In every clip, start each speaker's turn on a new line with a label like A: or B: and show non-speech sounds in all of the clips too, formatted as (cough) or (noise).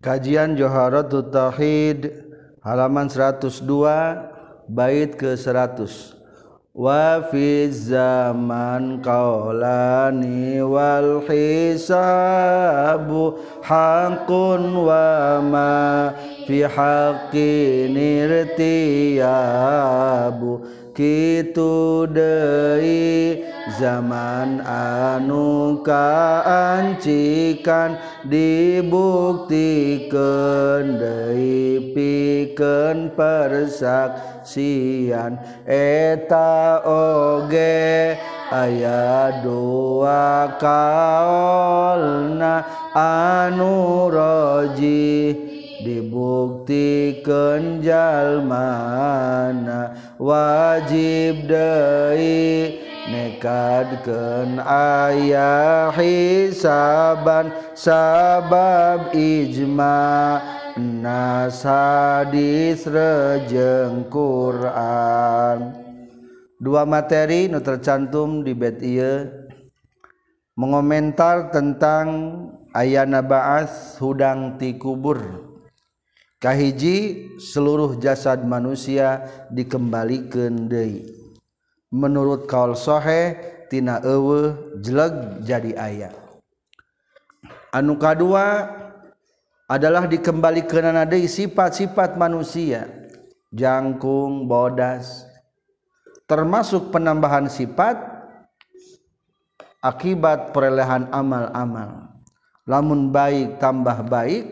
A: Kajian Joharatul Tauhid halaman 102 bait ke 100. Wa fi zaman qaulani wal hisabu haqqun wa ma fi haqqin irtiyabu kitu deui zaman anu kaancikan dibuktikan deui pikeun persaksian. Eta oge aya dua kaolna anu roji dibuktikan jalmana wajib deui. nekadkeun aya hisaban sabab ijma nas hadis rejeng Quran. Dua materi nu tercantum di bait ieu. Mengomentar tentang ayana ba'as hudang ti kubur. Kahiji seluruh jasad manusia dikembalikan deui. Menurut kaul sohe tina eueuh jeleg jadi ayat anu kadua adalah dikembalikan deui sifat-sifat manusia. Jangkung bodas termasuk penambahan sifat akibat perolehan amal-amal. Lamun baik tambah baik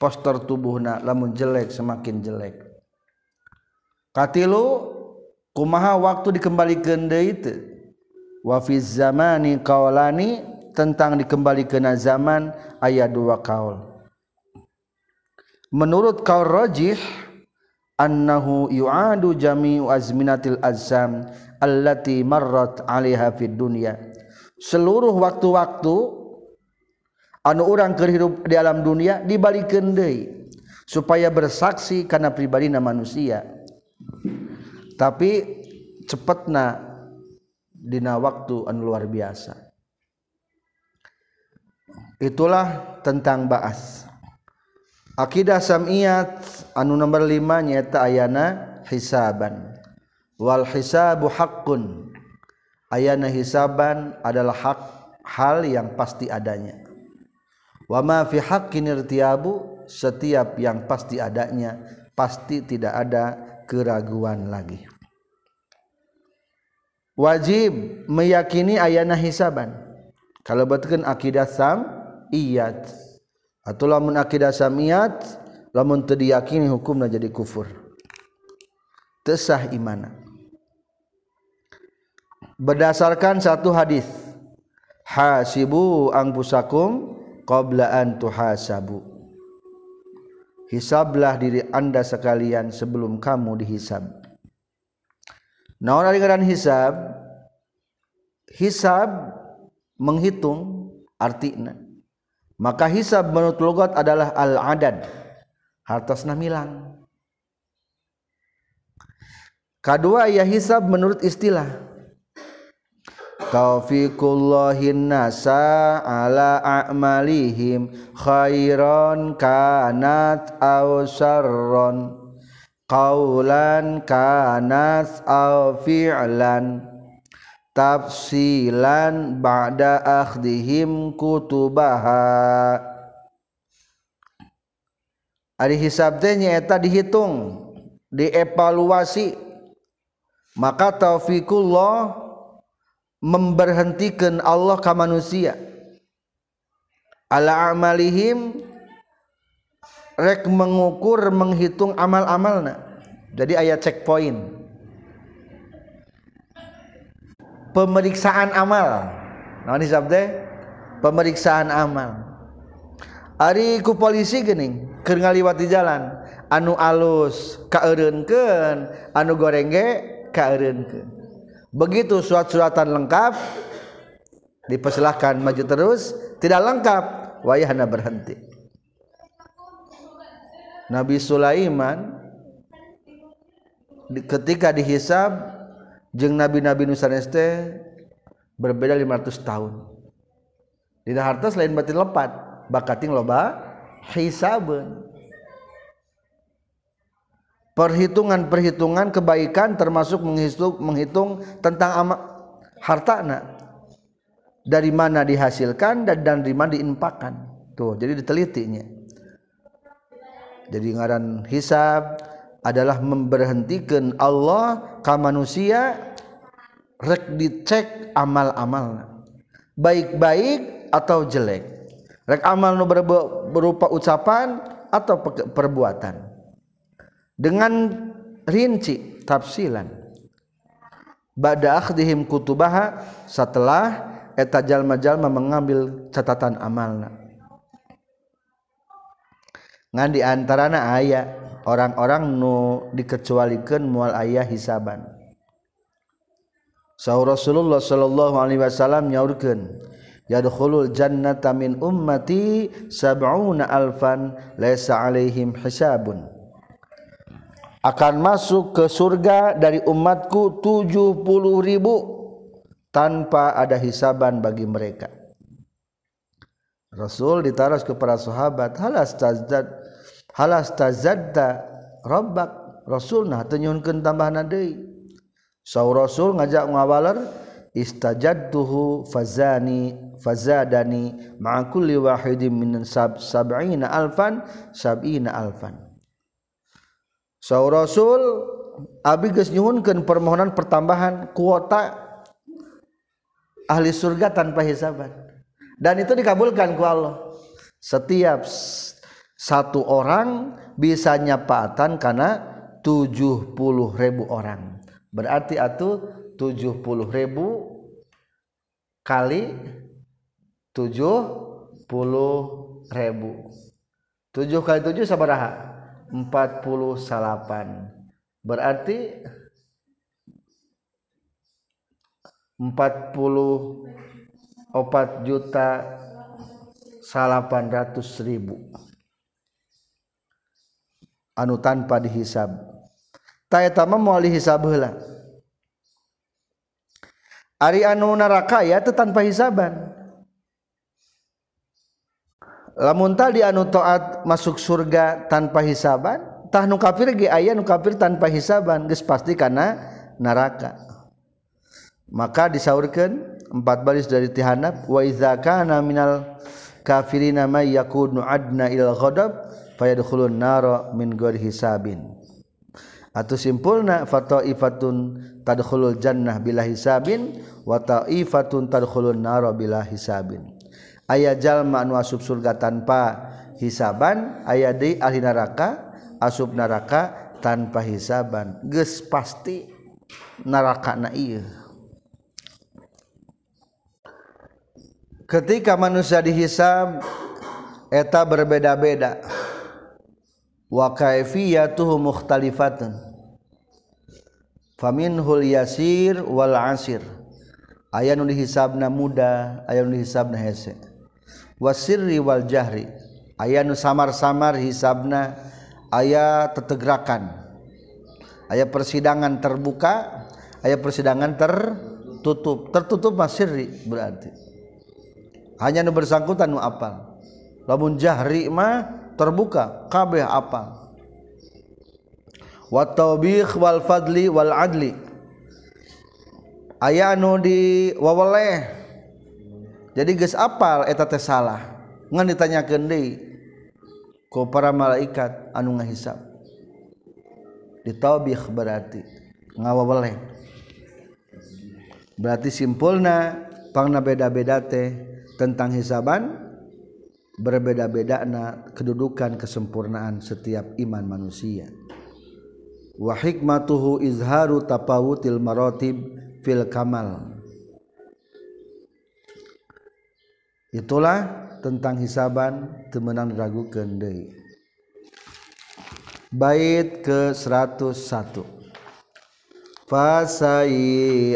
A: poster tubuhna lamun jelek semakin jelek. Katilu kumaha waktu dikembalikan deui teu wa fi zamani qaulani tentang dikembalikan zaman aya dua kaul. Menurut kaul rajih annahu yu'adu jami'u azminatil azam allati marrat 'alaiha fid dunya. Seluruh waktu-waktu orang kehidup di alam dunia dibalik Deui supaya bersaksi karena pribadi manusia tapi cepetna dina waktu anu luar biasa. Itulah tentang baas akidah samiyat anu nomor 5 nyata ayana hisaban. Wal hisabu haqqun. Ayana hisaban adalah hak hal yang pasti adanya. Wama fi haqqin irtiabu setiap yang pasti adanya pasti tidak ada keraguan lagi. Wajib meyakini ayana hisaban. Kalau betulkan akidah sam iyat atau lamun akidah samiyat lamun teu diyakini hukumna jadi kufur. Tesah imana. Berdasarkan satu hadis hasibu angpusakum qablaan tuhasabu hisablah diri anda sekalian sebelum kamu dihisab. Naon ari ngaran hisab? Hisab menghitung artina maka hisab menurut logat adalah al adad hartosna milang. Kedua ya hisab menurut istilah taufiqullahin nasa ala a'malihim khairan kanat aw syarron qaulan kanat aw fi'lan. Tafsilan ba'da akhdihim kutubaha. Ari hisab teh nyaeta dihitung dievaluasi. Maka taufikullah memberhentikan Allah ke manusia. Ala amalihim rek mengukur menghitung amal-amalna. Jadi ayat checkpoint. Pemeriksaan amal. Nah ini sabda pemeriksaan amal. Ari ku polisi gening keur ngaliwati jalan. Anu alus kaereunkeun anu gorengge kaereunkeun begitu surat-suratan lengkap dipersilahkan maju terus. Tidak lengkap wayahna berhenti. Nabi Sulaiman ketika dihisab jeng nabi-nabi nusaneste berbeda 500 tahun. Tidak harta selain batin lepat bakating loba hisaban perhitungan-perhitungan kebaikan termasuk menghitung menghitung tentang ama, hartana dari mana dihasilkan dan dari mana diinfakkan tuh jadi ditelitinya. Jadi ngaran hisab adalah memberhentikan Allah ke manusia rek dicek amal-amal baik-baik atau jelek. Rek amal berupa ucapan atau perbuatan dengan rinci tafsilan. Ba'da akhdihim kutubaha setelah eta jalma-jalma mengambil catatan amalna. Ngan di antarana aya orang-orang nu dikecualikan mual ayah hisaban. Sahur Rasulullah sallallahu alaihi wasallam nyaurkeun yadkhulul jannata min ummati sab'una alfan laisa alaihim hisabun. Akan masuk ke surga dari umatku 70 ribu tanpa ada hisaban bagi mereka. Rasul ditaras kepada sahabat halas tazad halas tazadda rabbak? Rasul nah tenyunkeun tambahan deui Sau Rasul ngajak ngawaler istajadtuhu fazani fazadani ma'a kulli wahidin min sab sab'ina alfan sab'ina alfan Rasul Abnyhunkan permohonan pertambahan kuota ahli surga tanpa hisaban. Dan itu dikabulkan ku Allah. Setiap satu orang bisa nyapatan karena 70.000 orang. Berarti atau 70.000 kali 70.000 7 kali 7 sabaraha 48 berarti 44 juta 800 ribu. Anu tanpa dihisab. Tayatama mau dihisab heula. Ari anu neraka ya tanpa hisaban lamun tadi anu taat masuk surga tanpa hisaban tah nu kafir ge aya nu kafir tanpa hisaban geus pasti kana neraka. Maka disaurkeun empat baris dari tihanap wa idza kana minal kafirina may yakunu adna ilal ghadab fayadkhulun nara min ghairi hisabin. Atau simpulna fataifatun tadkhulul jannah bila hisabin wa taifatun tadkhulun nara bila hisabin. ayah jalma anu asup surga tanpa hisaban ayah di ahli neraka asup neraka tanpa hisaban. Geus pasti neraka na iya ketika manusia dihisab eta berbeda-beda. Wa kaifiyatuhu mukhtalifatun faminhul yasir wal asir. Aya nu dihisabna muda aya nu dihisabna hese. Wasirri wal jahri. Aya nu samar-samar hisabna aya tetegrakan. Aya persidangan terbuka aya persidangan tertutup. Tertutup masirri berarti. Hanya nu bersangkutan nu apal. Lamun jahri mah terbuka kabeh apal. Wa tawbih wal fadli wal adli. Aya nu di waweleh jadi geus apal eta teh salah. Ngan ditanyakeun deui ku para malaikat anu ngahisap? Ditaubih berarti. Ngawaweleh berarti simpulna pangna beda-beda teh tentang hisaban berbeda-beda na kedudukan kesempurnaan setiap iman manusia. Wa hikmatuhu izharu tapawutil maratib fil kamal. Itulah tentang hisaban temenang diragukeun deui bait ke 101 fasayiatu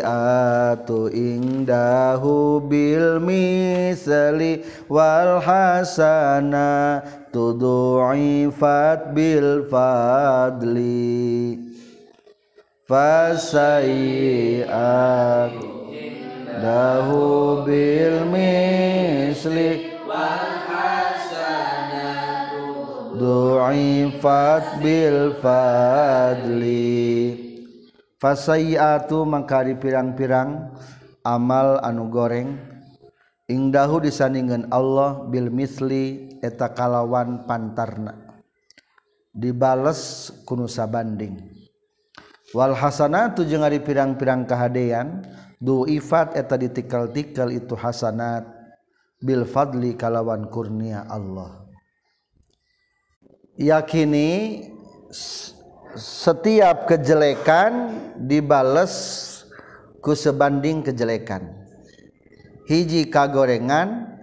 A: indahu bil misli wal hasana tudu'ifat bil fadli. Fasayiatu lahu bil misli wal hasanatu duifat bil fadli. Fasaiatu mangkari pirang-pirang amal anu goreng. Ingdahu disandingan Allah bil misli eta kalawan pantarna. Dibales kunu sabanding. Wal hasanatu jeung ari pirang-pirang kahadean duifat eta ditikal-tikal itu hasanat. Bil fadli kalawan kurnia Allah. Yakini setiap kejelekan dibales ku sebanding kejelekan. Hiji kagorengan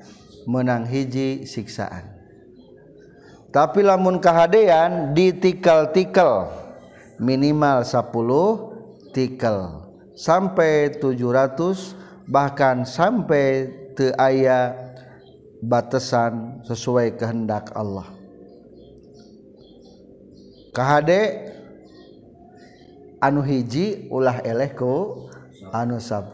A: menang hiji siksaan. Tapi lamun kahadean ditikal-tikal minimal 10 tikel sampai 700 bahkan sampai te aya batasan sesuai kehendak Allah. KHD anu hiji ulah elehku anu 10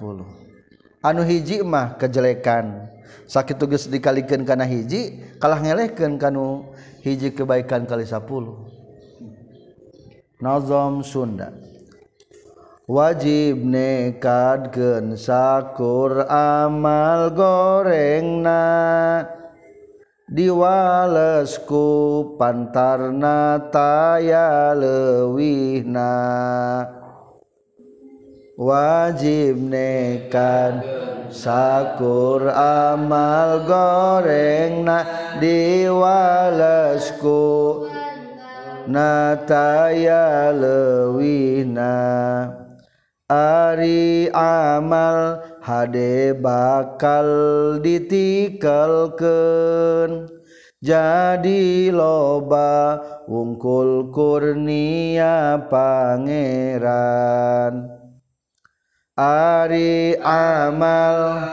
A: anu hiji mah kejelekan. Sakit tugas dikalikan karena hiji kalah ngelehkan kanu hiji kebaikan kali 10 Nazom Sunda. Wajib nekadkeun sakur amal gorengna. Diwalesku pantarna taya lewihna. Wajib nekan sakur amal gorengna. Diwalesku nataya lewihna Ari amal hade bakal ditikelken jadi loba wungkul kurnia pangeran. Ari amal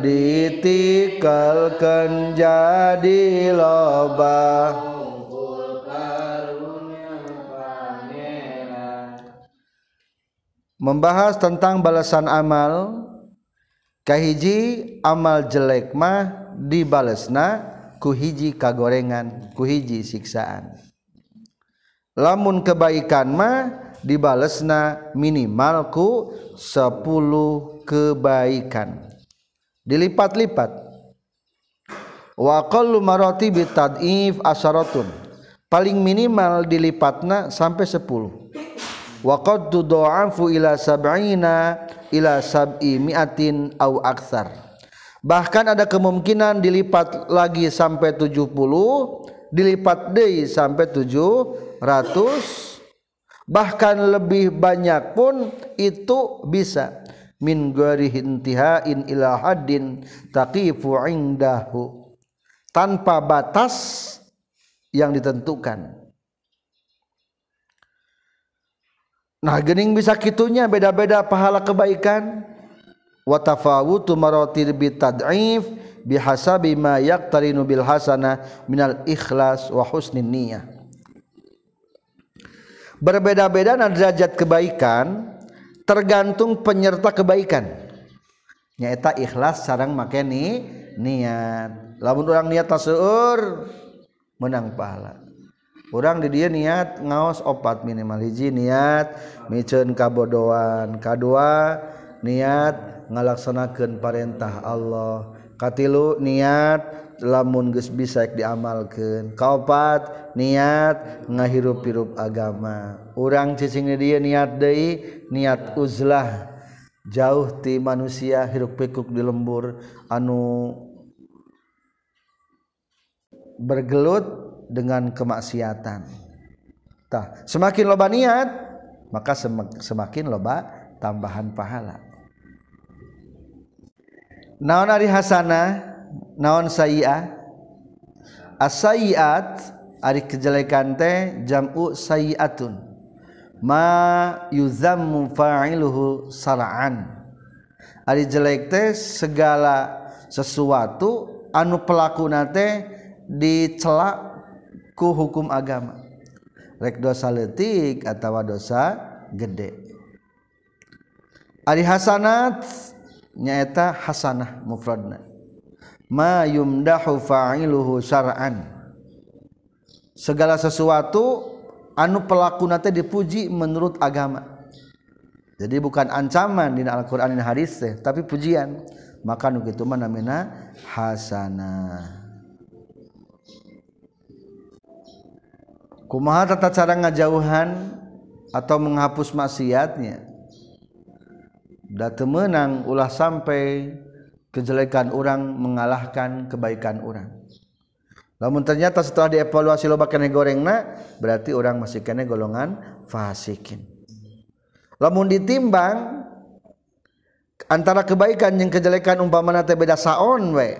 A: ditikelken jadi loba membahas tentang balasan amal. Kahiji amal jelek mah dibalesna ku hiji kagorengan ku hiji siksaan. Lamun kebaikan mah dibalesna minimal ku 10 kebaikan. Dilipat-lipat. Wa qallu maratibi tad'if asharatun. Paling minimal dilipatna sampai 10 waqad tudha'afu ila sab'ina ila sab'i mi'atin au aksar bahkan ada kemungkinan dilipat lagi sampai 70 dilipat deui sampai 700 bahkan lebih banyak pun itu bisa. Min ghairi intihain ila haddin taqifu indahu. Tanpa batas yang ditentukan Nah gening bisa kitunya beda-beda pahala kebaikan. Wa tafawutu maratir bi tad'if bihasabi ma yaqtarinu bil hasana minal ikhlas wa husnin niyah. Berbeda-beda derajat kebaikan tergantung penyerta kebaikan. Nyaeta ikhlas sarang make ni niat. Lamun orang niat taseur menang pahala orang di dia niat ngaos opat minimal hiji niat micen kabodoan kedua niat ngalaksanakan perintah Allah. Katilu niat lamun geus bisa diamalkan kaopat niat ngahirup-hirup agama. Orang cicing di dia niat deui niat uzlah. Jauh ti manusia hirup pikuk di lembur anu bergelut dengan kemaksiatan. Tah semakin loba niat maka semakin loba tambahan pahala. Naon ari hasanah naon sayi'ah as-sayi'at ari kejelekan teh jam'u sayi'atun ma yuzammu fa'iluhu sara'an ari jelek teh segala sesuatu anu pelakuna teh dicela hukum agama. Rek dosa letik atau dosa gede. Ari Hasanat nyaeta Hasanah mufradna. Ma yumdahu fa'iluhu syar'an. Segala sesuatu anu pelaku nate dipuji menurut agama. Jadi bukan ancaman di Al-Qur'an dan hadis teh tapi pujian. Maka nu kitu mah namina hasanah kumaha tata cara ngajauhan atau menghapus maksiatnya? Da menang ulah sampai kejelekan orang mengalahkan kebaikan orang namun ternyata setelah dievaluasi lo kene goreng na berarti orang masih kene golongan fasikin. Lamun ditimbang antara kebaikan yang kejelekan umpamana teh beda saon we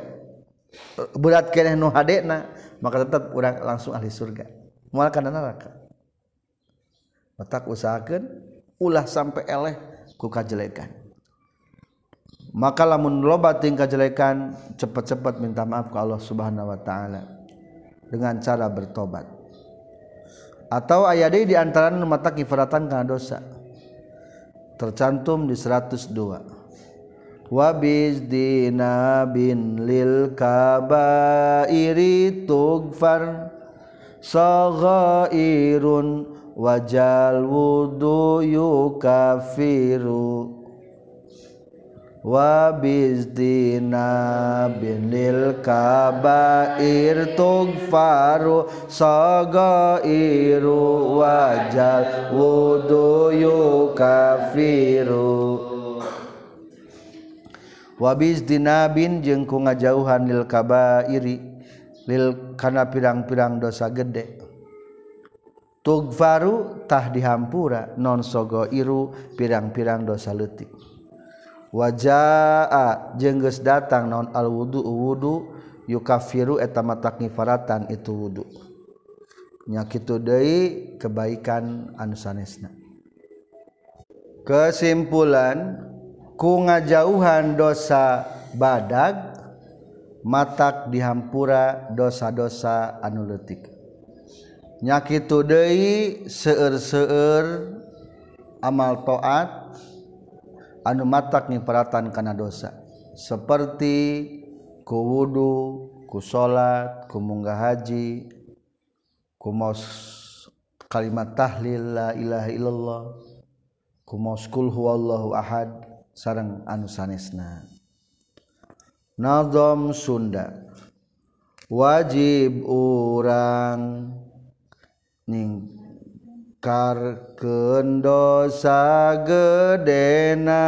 A: berat kene nu hadena maka tetap orang langsung ahli surga moal kana neraka. Matak usahakeun ulah sampai eleh ku kajelekan. Maka lamun loba tingkah kajelekan cepat-cepat minta maaf ke Allah Subhanahu wa taala dengan cara bertobat. Atau ayat di antara mata kifaratan karena dosa. Tercantum di 102 wabis dina bin lil kabairi tugfar sogoirun wajal wudu yukafiru wa bizdina binil kabair tugfaru sagairu wajal wudu yukafiru wa bizdina bin jeung ku ngajauhan lil kabairi lil kana pirang-pirang dosa gede. Tugfarutah dihampura non sogo iru pirang-pirang dosa letik wajah jengges datang non al-wudhu wudhu yukafiru etamataknifaratan itu wudhu nyakitu deui kebaikan anu sanesna. Kesimpulan ku ngajauhan dosa badag matak dihampura dosa-dosa anuletik nyakitu deui seueur-seueur amal taat anu matak nyiperatan kana dosa seperti ku wudu ku salat ku munggah haji ku maos kalimat tahlil la ilaha illallah ku maos kul huwallahu ahad sareng anu sanesna. nazom Sunda. Wajib urang nyingkar dosa gedena.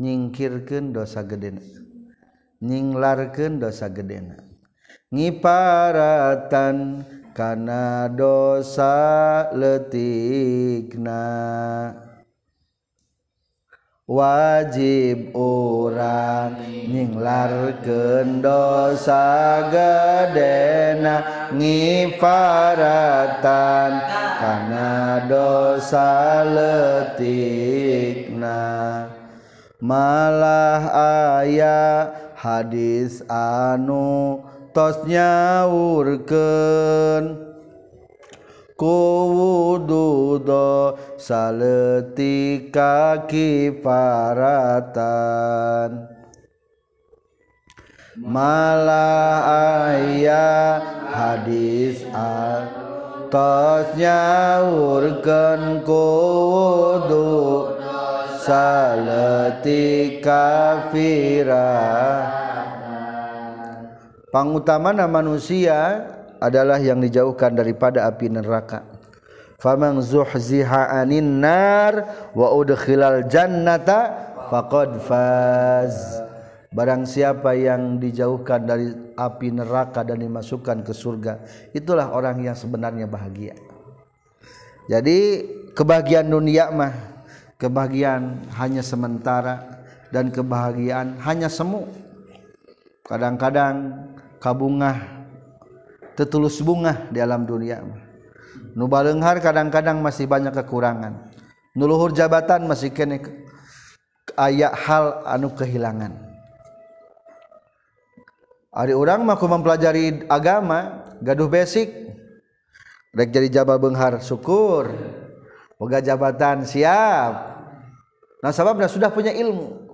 A: Nyingkirkan dosa gedena. Nyinglarkan dosa gedena. Ngiparatan karena dosa letikna. wajib orang nyinglar dosa gedena ngifaratan karena dosa letikna malah ayah hadis anu tos nyaurkeun. Kuwudu saletika kifaratan malah aya hadis atas nyaurkeun kuwudu saletika firatan pangutamana manusia adalah yang dijauhkan daripada api neraka. Faman zuhziha anin nar wa udkhilal jannata faqad faz. Barang siapa yang dijauhkan dari api neraka dan dimasukkan ke surga itulah orang yang sebenarnya bahagia. Jadi kebahagiaan dunia mah kebahagiaan hanya sementara dan kebahagiaan hanya semu. Kadang-kadang kabungah tetulus bunga di alam dunia. Nuba lenghar kadang-kadang masih banyak kekurangan. Nuluhur jabatan masih kene ayak hal anu kehilangan. Hari orang maku mempelajari agama gaduh basic rek jadi jabah benghar syukur. Boga jabatan siap. Nah sababnya sudah punya ilmu.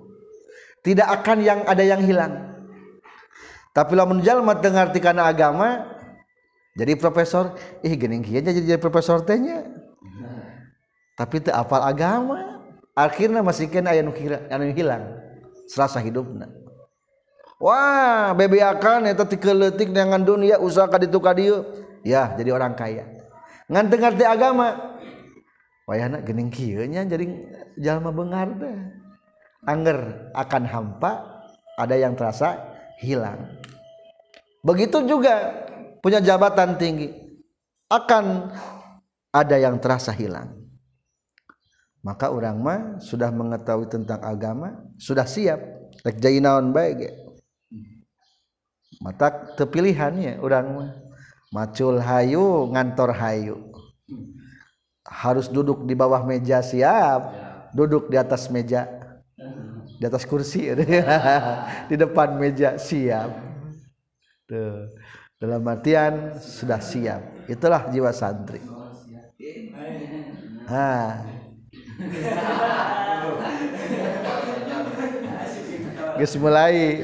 A: Tidak akan yang ada yang hilang. Tapi lamun jalma dengarti karena agama jadi profesor ih gening kieu jadi jadi profesor teh nya. Tapi teu apal agama. Akhirnya masih kena aya nu anu hilang. Serasa hidupna. Wah bebeakan eta tikeuletik dengan dunia usaha ka ditu ka ya jadi orang kaya. Ngan teu ngarti agama. Wayahna gening kieu nya jadi jalma beungar anger akan hampa ada yang terasa hilang. Begitu juga punya jabatan tinggi akan ada yang terasa hilang. Maka orang mah sudah mengetahui tentang agama sudah siap. Rek naon baik mata terpilihannya orang mah. Macul hayu ngantor hayu. Harus duduk di bawah meja siap. Duduk di atas meja. Di atas kursi (laughs) di depan meja siap. Tuh dalam artian sudah siap. Itulah jiwa santri. Ah Gus mulai.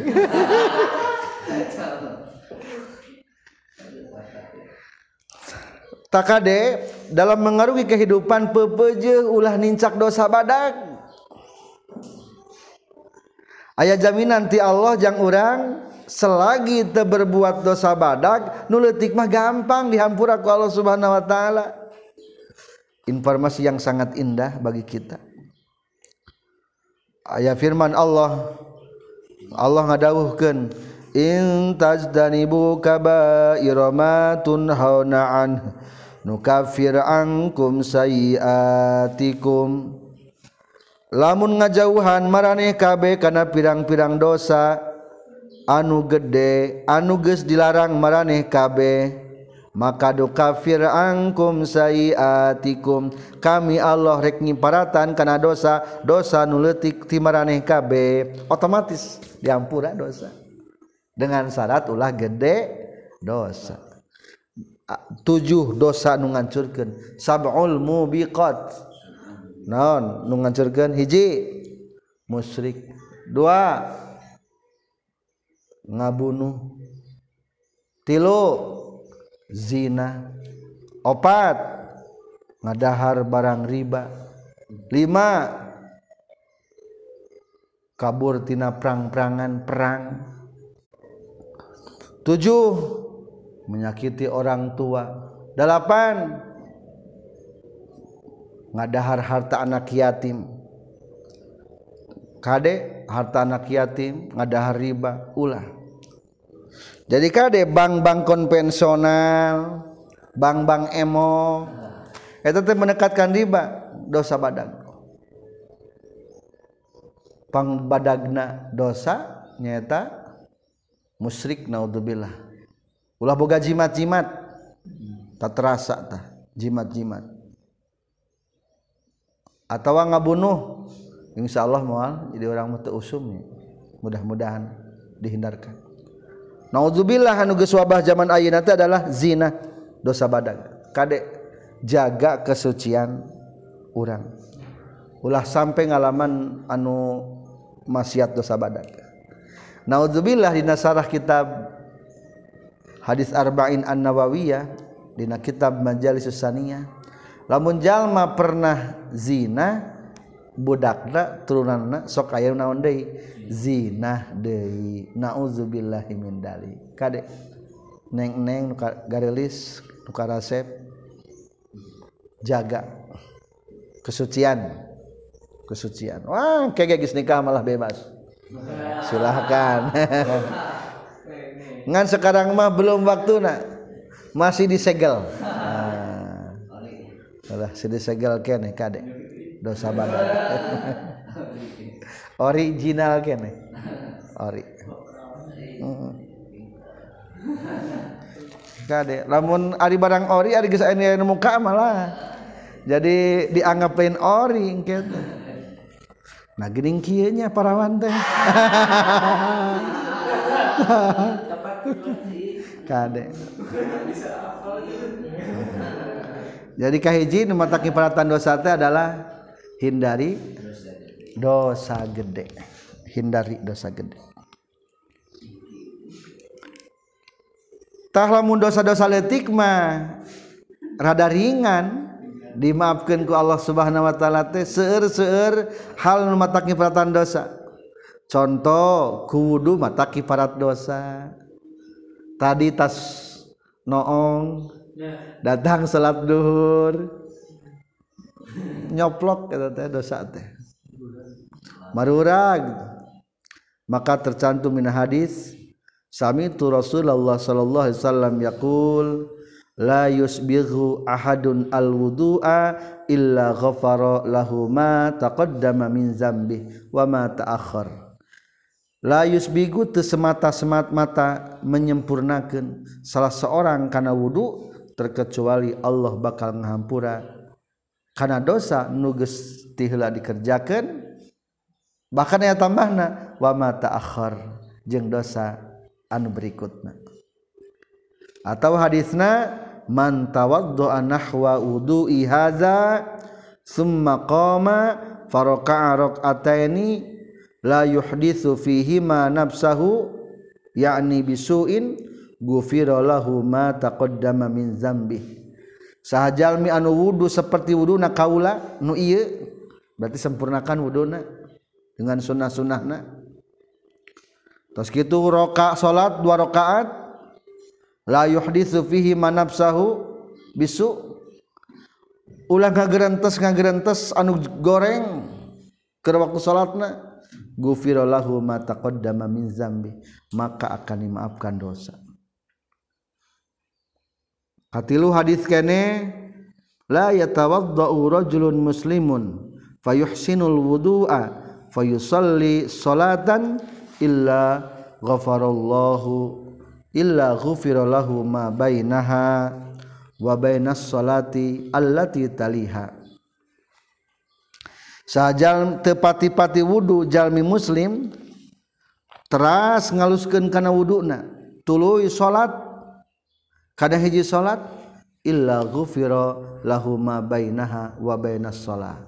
A: Takade dalam mengarungi kehidupan pepeje ulah nincak dosa badak. Ayat jaminan ti Allah jang orang selagi te berbuat dosa badak nuletik mah gampang dihampura ku Allah Subhanahu wa taala. Informasi yang sangat indah bagi kita. Ayat firman Allah Allah ngadawuhkeun in tajdanibu kaba'ira ma tunhauna an nukaffir ankum sayiatikum. Lamun ngajauhan maraneh kabeh kana pirang-pirang dosa anu gede anuges dilarang mareh KB maka do kafir angkum sayiatikum. Kami Allah reknyi paratan karena dosa dosa nuletik timareh KB otomatis diampura dosa. Dengan syarat ulah gede dosa. 7 dosa nu ngancurkan sabul mubiqat. Non nu ngancurkan hiji. Musyrik. Dua ngabunuh. Tilu zina. Opat ngadahar barang riba. Lima kabur tina perang-perangan perang. Tujuh menyakiti orang tua. Delapan ngadahar harta anak yatim. Kade harta anak yatim ngadahar riba. Ulah jadi kade bank-bank konvensional bank-bank emo itu teh menekatkan riba dosa badag pang badagna dosa nyata musyrik naudzubillah. Ulah boga jimat-jimat. Tak terasa tah jimat-jimat. Atau ngabunuh insya Allah mual jadi orang mutu usum mudah-mudahan dihindarkan naudzubillah anu geus wabah zaman ayeuna teh adalah zina dosa badag. Kade jaga kesucian urang. Ulah sampai ngalaman anu maksiat dosa badag. Naudzubillah dina sarah kitab hadis arba'in an-nawawiyah dina kitab majalis saniyah. Lamun jalma pernah zina budakna turunanna sok aya naon deui? Zina deui. Nauzubillahi min dalik. Kade neng-neng nuka garelis nuka resep jaga kesucian. Kesucian. Wah kayak geus nikah malah bebas. Silahkan. (laughs) Ngan sekarang mah belum waktu nak. Masih disegel. Nah, masih disegel kene kade dosa badan original kene. Ori. Kade lamun ari barang ori ari geus aya muka malah. Jadi dianggapin ori gitu nah geuning kieu nya parawan teh. Kade jadi kahiji nu mata kiparatan dosa teh adalah hindari dosa gede. Hindari dosa gede. Tahlamun dosa-dosa letikma rada ringan. Dimaafkan ku Allah Subhanahu wa taala teh seueur-seueur hal nu mataki paratan dosa. Contoh ku wudu mataki parat dosa. Tadi tas noong datang salat duhur nyoplok kata teh dosa teh. Marurag maka tercantum min hadis sami tu Rasulullah sallallahu alaihi wasallam yaqul la yusbighu ahadun alwudu'a illa ghafara lahu ma taqaddama min zambi wa ma ta'akhkhar la yusbigu teu semata-semata menyempurnakeun. Salah seorang kana wudu terkecuali Allah bakal ngahampura kana dosa nu geus tiheula dikerjakeun bahkan aya tambahna wa ma ta'akhkhar jeung dosa anu berikutna. Atau hadisna man tawaddu'a nahwa wudu'i hadza summa qama faraka'a rak'ataini la yuhditsu fihi ma nafsahu yakni bisuin ghufira lahu ma taqaddama min dzambi sahjalmi anu wudhu seperti wuduna kaula nu iye berarti sempurnakan wuduna dengan sunnah sunnahna terus gitu roka salat dua rakaat la yuhditsu fihi manafsahu bisu. Ulah ngagerentes ngagerentes anu goreng ke waktu salatna gufirallahu ma taqaddama min zambi maka akan dimaafkan dosa. katilu hadis kene la yatawaddau rajulun muslimun fayuhsinul wudu'a fayusalli salatan illa ghafarallahu illa ghufira lahu ma bainaha wa bainas salati allati taliha. Sajal tepati-pati wudu jalmi muslim teras ngaluskeun kana wuduna tuluy salat kada hiji salat illa ghufira lahu ma bainaha wa bainas salat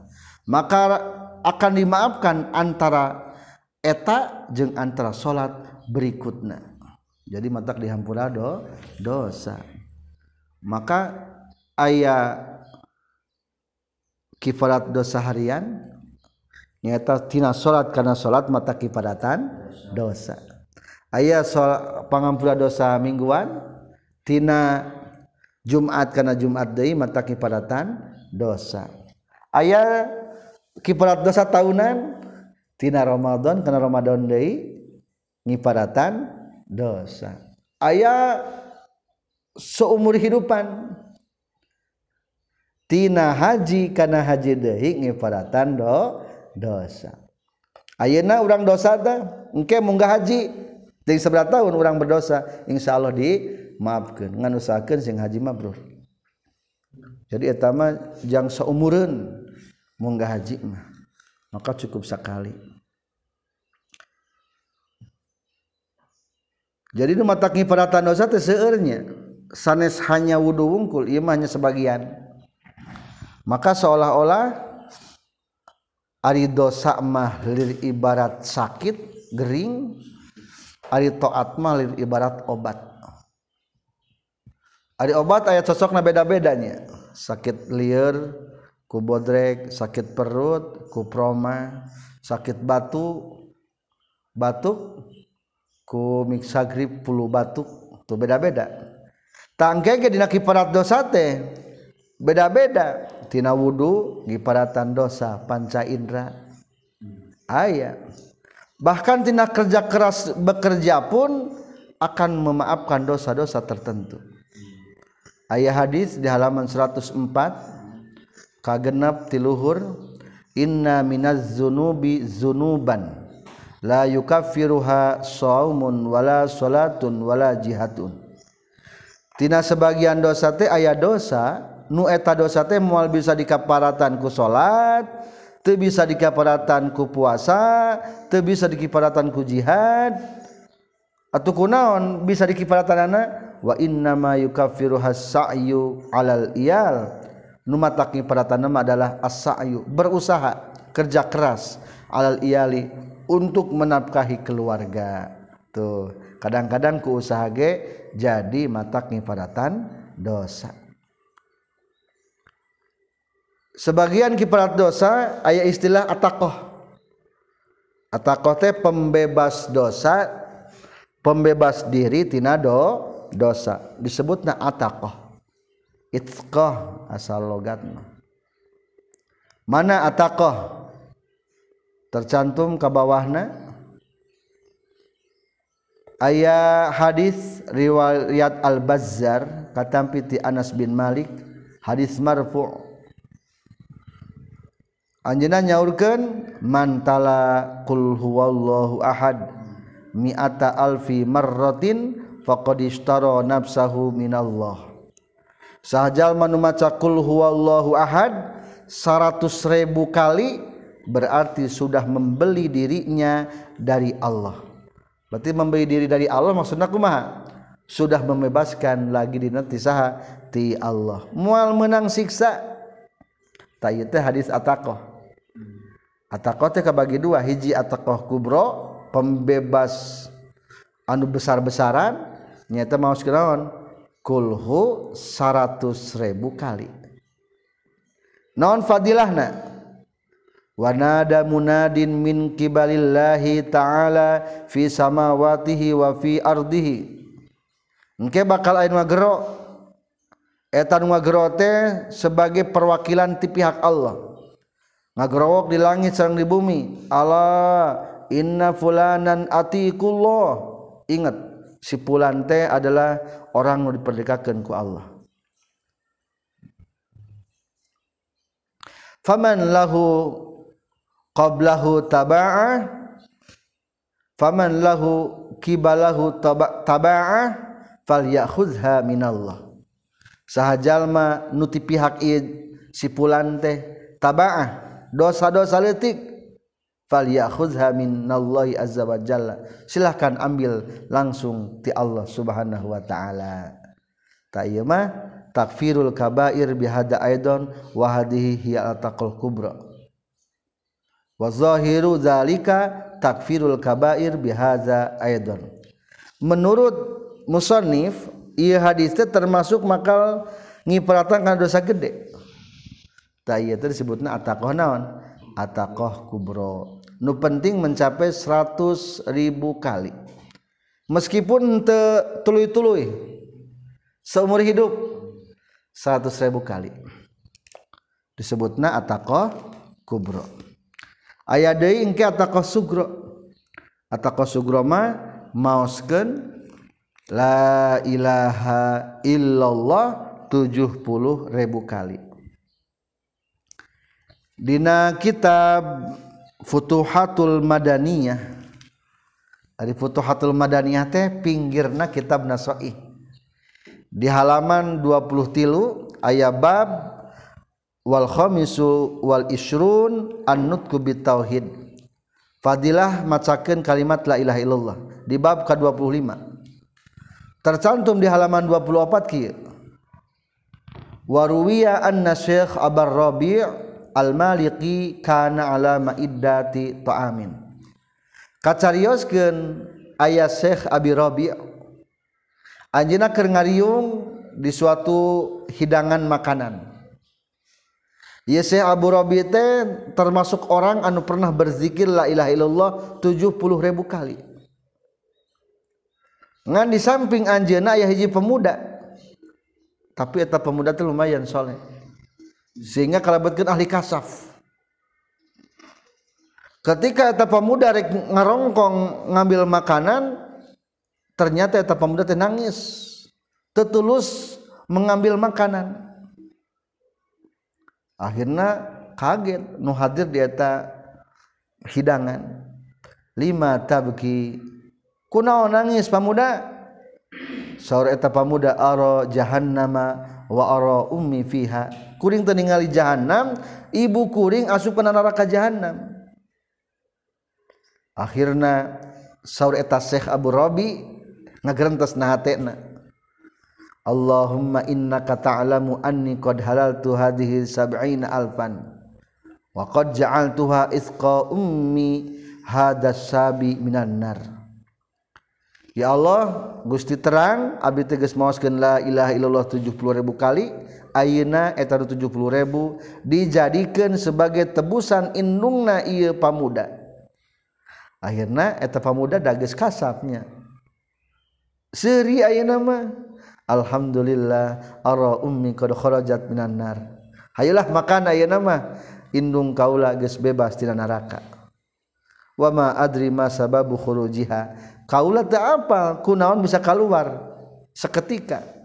A: maka akan dimaafkan antara eta jeung antara salat berikutna jadi matak dihampura do dosa. Maka ayat kifarat dosa harian nyata tina salat karena salat mata kifaratan dosa. Ayat pangampura dosa mingguan tina Jumat karena Jumat deui mata kipadatan dosa. Aya kiparat dosa tahunan tina Ramadan karena Ramadan deui ngiparatan dosa. Aya seumur hidupan tina haji karena haji deui ngiparatan do dosa. Ayeuna orang dosa teh engke munggah haji dari sebelah tahun orang berdosa insya Allah di maafkan. Nganusakan sing haji mabrur. Jadi etama jang seumuran munggah haji mah maka cukup sekali. Jadi nu matakni pada dosa teh seurnya sanes hanya wudu wungkul ieu hanya sebagian. Maka seolah-olah ari dosa mah lir ibarat sakit gering ari taat mah lir ibarat obat. Ari obat aya cocokna beda-bedanya. Sakit lieur ku bodrek sakit perut ku proma sakit batu batuk mixgrip puluh batuk tuh beda-beda. Tangke diparat dosa teh beda-bedatina wudhu diparatan dosa panca Indra. Ayaah bahkantina kerja keras bekerja pun akan memaafkan dosa-dosa tertentu ayah hadis di halaman 104 kagenap tiluhur inna minaz zunubi zunuban la yukaffiruha saumun wala salatun wala jihadun tina sebagian dosa teh aya dosa nu eta dosa teh moal bisa dikaparatan ku salat teu bisa dikaparatan ku puasa teu bisa dikaparatan ku jihad. Atuh kunaon bisa dikiparatanana wa inna ma yukaffiruha sa'yu alal iyal. Nu mata kiparatan adalah as-sa'yu berusaha kerja keras alal iyali untuk menafkahi keluarga. Tuh kadang-kadang ku usaha ge jadi mata kiparatan dosa. Sebagian kiparat dosa ayat istilah atakoh atakoh teh pembebas dosa pembebas diri tina do dosa. Disebut na atakoh itqah asal logat mana atakoh tercantum ke bawahna ayah hadis riwayat al bazzar katampi ti Anas bin Malik hadis marfu. Anjena nyaurkeun mantala qul huwallahu ahad mi'ata alfi marratin faqad ishtara nafsahu minallah. Sahajal manu maca qul huwallahu ahad 100 ribu kali berarti sudah membeli dirinya dari Allah. Berarti membeli diri dari Allah maksudnya kumaha sudah membebaskan lagi di nanti saha ti Allah. Mual menang siksa. Teh hadis atakoh atakoh teh kabagi dua. Hiji atakoh kubro pembebas anu besar-besaran nyata mau sekirawan kulhu seratus ribu kali. Non fadilahna? Wanada munadin min kibalillahi ta'ala fi samawatihi wa fi ardihi. Engke bakal ayeuna ngagero. Eta nu ngagero teh sebagai perwakilan ti pihak Allah. Ngagerowok di langit sareng di bumi. Allah inna fulanan atikullah ingat si fulan teh adalah orang nu diperdekakeun ku Allah. Faman lahu qablahu taba'ah faman lahu kibalahu taba'ah falyakhudha minallah. Sahajalma nuti pihak si pulan teh taba'ah dosa-dosa letik falyakhudha minallahi azza wa jalla. Silahkan ambil langsung ti Allah subhanahu wa ta'ala. Ta ieu mah? Takfirul kabair bihada aidon wa hadhihi hiya ataqul kubra. Wazahiru zalika takfirul kabair bihaza aidon. Menurut musannif ieu hadis teh termasuk makal ngiparatan kana dosa gede. Tah ieu teh disebutna ataqoh naon? Ataqoh kubro nu penting mencapai 100 ribu kali. Meskipun teu tuluy-tuluy seumur hidup 100 ribu kali. Disebutna ataqoh kubro. Aya deui engke ataqoh sugro. Ataqoh sugro mah maoskeun la ilaha illallah 70 ribu kali. Dina kitab Futuhatul Madaniyah. Ari Futuhatul Madaniyah teh pinggirna kitab Nasoi di halaman 20 tilu ayat bab wal khamisu wal isrun an-nutqu bitauhid. Fadilah macakeun kalimat la ilaha illallah. Di bab ke-25 tercantum di halaman 24 kieu. Waruwiya anna syekh abar rabi' al-maliki kana ala ma'iddati ta'amin. Kacarioskeun aya Syekh Abi Rabi' anjeunna keur ngariung di suatu hidangan makanan. Ieu Syekh Abu Rabi' teh termasuk orang anu pernah berzikir la ilaha illallah 70 ribu kali. Ngan di samping anjeunna aya hiji pemuda. Tapi eta pemuda teh lumayan soleh sehingga kalabatkan ahli kasaf. Ketika eta pemuda rek ngarongkong ngambil makanan ternyata eta pemuda teh nangis. Tetulus mengambil makanan. Akhirnya kaget nu hadir di eta hidangan. Lima tabki. Kunaon nangis pamuda saur eta pamuda aro jahannama wa aro ummi fiha. kuring teningali jahanam ibu kuring asup ke neraka jahanam akhirna saur eta Syekh Abu Rabi ngagerentos na hatena Allahumma innaka ta'lamu anni qad halaltu hadhihi sab'ina alfan wa qad ja'altuha isqa ummi hadas sabi minan nar. Ya Allah Gusti terang abdi teges maoskeun la ilaha illallah 70 ribu kali Ayeuna eta 70.000 dijadikan sebagai tebusan indungna ieu pamuda. Akhirna eta pamuda dages kasapnya. seri ayeuna mah Alhamdulillah ara ummi qad kharajat minan nar. Hayalah makan ayeuna mah indung kaula geus bebas tina neraka. Wa ma adri ma sababu khurujiha. Kaula teu apal kunaon bisa keluar seketika.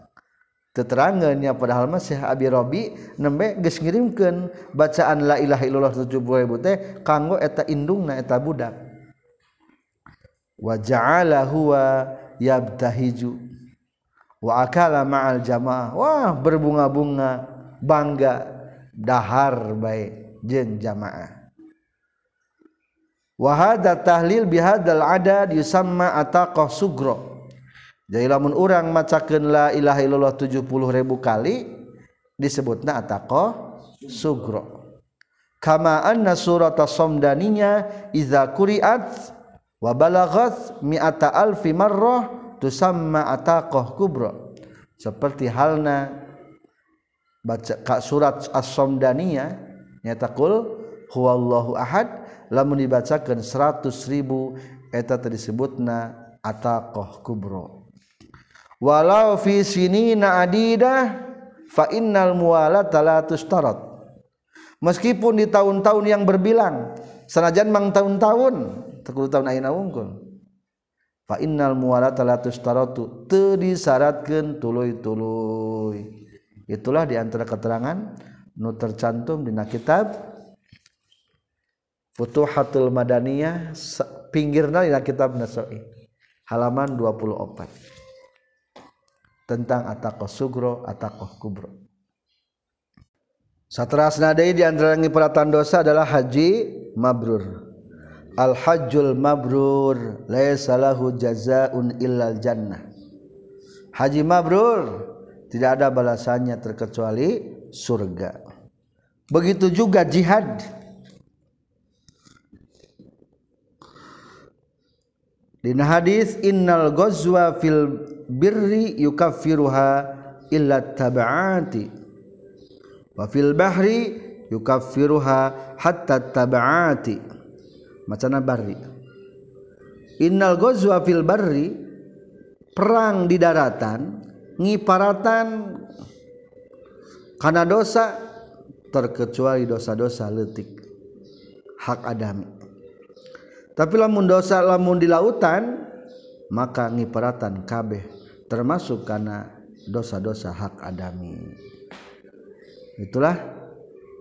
A: Keterangannya padahal masih Abi Robi nembe geus bacaan la ilaha illallah 70.000 teh kanggo eta indungna eta budak. Wa ja'ala huwa yabtahiju. Wa akala ma'al jamaah. Wah berbunga-bunga bangga dahar baik jeung jamaah. Wahada tahlil bihadal ada yusamma ataqah sugro. Jadi lamun urang macakeun la ilaha illallah 70 ribu kali disebutna ataqah sugro. Kama anna surat as-samdaninya idza quri'at wa balaghat mi'ata alfi marrah tusamma ataqah kubra. Seperti halna baca surat as-samdaniyah nyata kul huwallahu ahad lamun dibacakan 100 ribu eta disebutna ataqoh kubro walau fi sinina adidah fa innal muwalat la tustarat meskipun di tahun-tahun yang berbilang sanajan mang tahun-tahun tekulu tahun ayeuna wungkul. Fa innal muwalat la tustaratu teu disyaratkeun tuluy-tuluy. Itulah di antara keterangan nu tercantum dina kitab Futuhatul Madaniyah pinggirna dina kitab Nasa'i halaman 24 tentang ataqah sugro ataqah kubro. Satrasna deui di antara ngiparatan dosa adalah haji mabrur. Al hajjul mabrur laisa lahu illal jannah. Haji mabrur tidak ada balasannya terkecuali surga. Begitu juga jihad Dina hadis innal ghazwa fil birri yukaffiruha illa tab'ati. Wa fil bahri yukaffiruha hatta tab'ati. Macana barri? Innal ghazwa fil barri perang di daratan ngiparatan karena dosa terkecuali dosa-dosa letik hak adami tapi lamun dosa lamun di lautan maka ngiparatan kabeh termasuk karena dosa-dosa hak adami. Itulah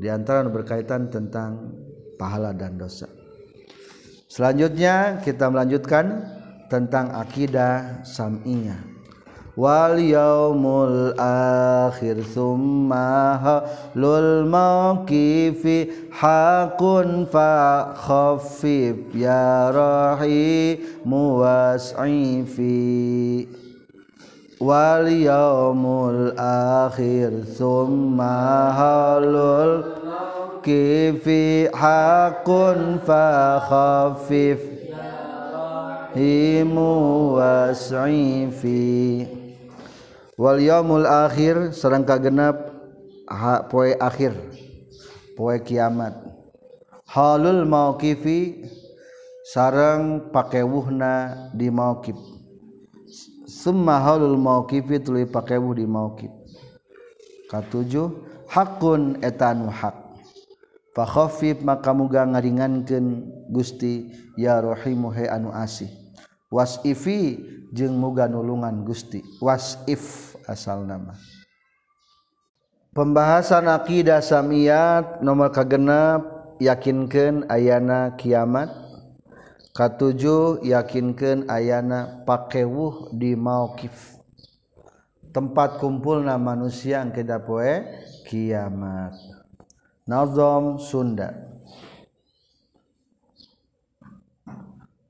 A: di antara berkaitan tentang pahala dan dosa. Selanjutnya kita melanjutkan tentang akidah sam'iyah wal yaumul akhir summa lul mauqifi hakun fa khaffif ya rahi muwas'ifi wal yaumul akhir summa halul kifi hakun fa khaffif himu was'ifi wal yaumul akhir sareng kagenep ha, poe akhir poe kiamat. Halul mauqifi sareng pakewuhna di mauqif. Summa halul mauqifi tuluy pakewuh di mauqif. Katujuh hakun etanu hak fa khafif maka muga ngaringankeun Gusti ya rahimu he anu asih. Wasifi jeung muga nulungan Gusti. Wasif asal nama. Pembahasan akidah samiyat nomor kagenap yakinkan ayana kiamat. Katujuh yakinkan ayana pakewuh di mauqif tempat kumpulna manusia yang kedapoe kiamat. Nazom Sunda.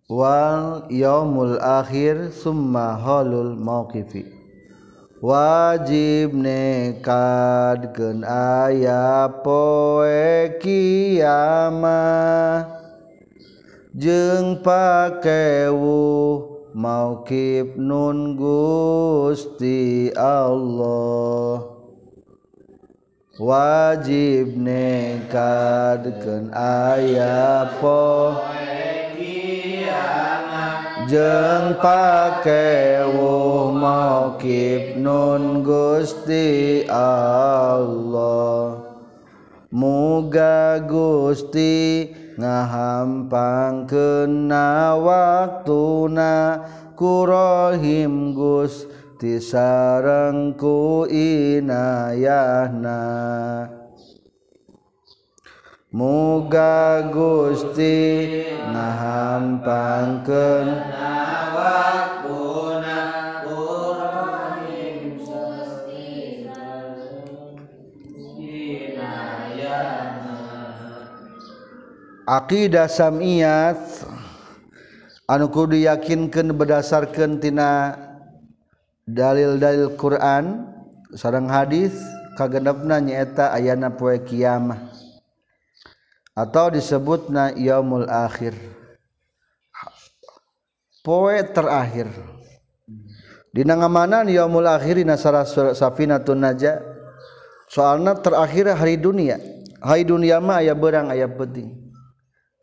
A: Wal yaumul akhir summa halul mauqifi wajib nekadkeun aya poe kiamah jeung pakewu mauqib nun Gusti Allah. Wajib nekadkeun aya poe jeng pakewu maukib nun Gusti Allah. Muga Gusti ngahampang kena waktuna. Kurohim Gusti sarengku inayahna muga Gusti nahampangkeun awakuna Aqidah samiyat anu kudu yakinkeun berdasarkeun tina dalil-dalil Quran sareng hadis kagendepna nyaeta ayana poe kiamah. atau disebut na yaumul akhir. Poe terakhir. Dina ngamanan yaumul akhir dina safinatun naja. Soalna terakhir hari dunia. Hari dunia mah aya berang aya penting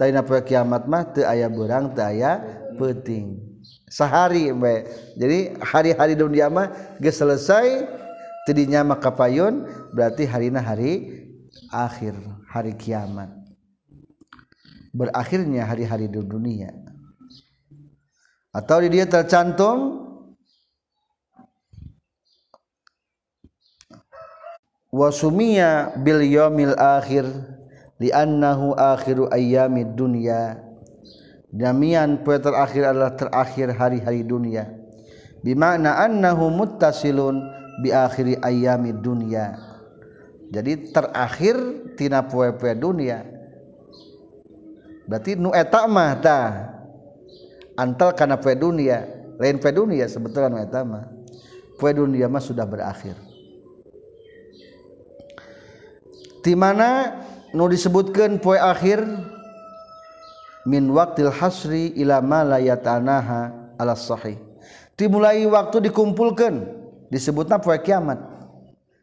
A: tayna poe kiamat mah teu aya berang teu aya penting sehari we. Jadi hari-hari dunia mah geus selesai teu dinyama kapayun berarti harina hari akhir hari kiamat. Berakhirnya hari-hari di dunia. Atau di dia tercantum wasumia bil yaumil akhir li'annahu akhiru ayyamid dunya. Damian poe terakhir adalah terakhir hari-hari dunia. Bimakna annahu muttasilun bi akhiri ayyamid dunya. Jadi terakhir tina poe-poe dunia berarti nu eta mah tah antal kana poe dunia. Lain poe dunia sebetulnya nu eta mah. Poe dunia mah sudah berakhir. Di mana nu disebutkan poe akhir? Min waktil hasri ila ma la yatanaha ala sahih. Dimulai waktu dikumpulkan. Disebutna poe kiamat.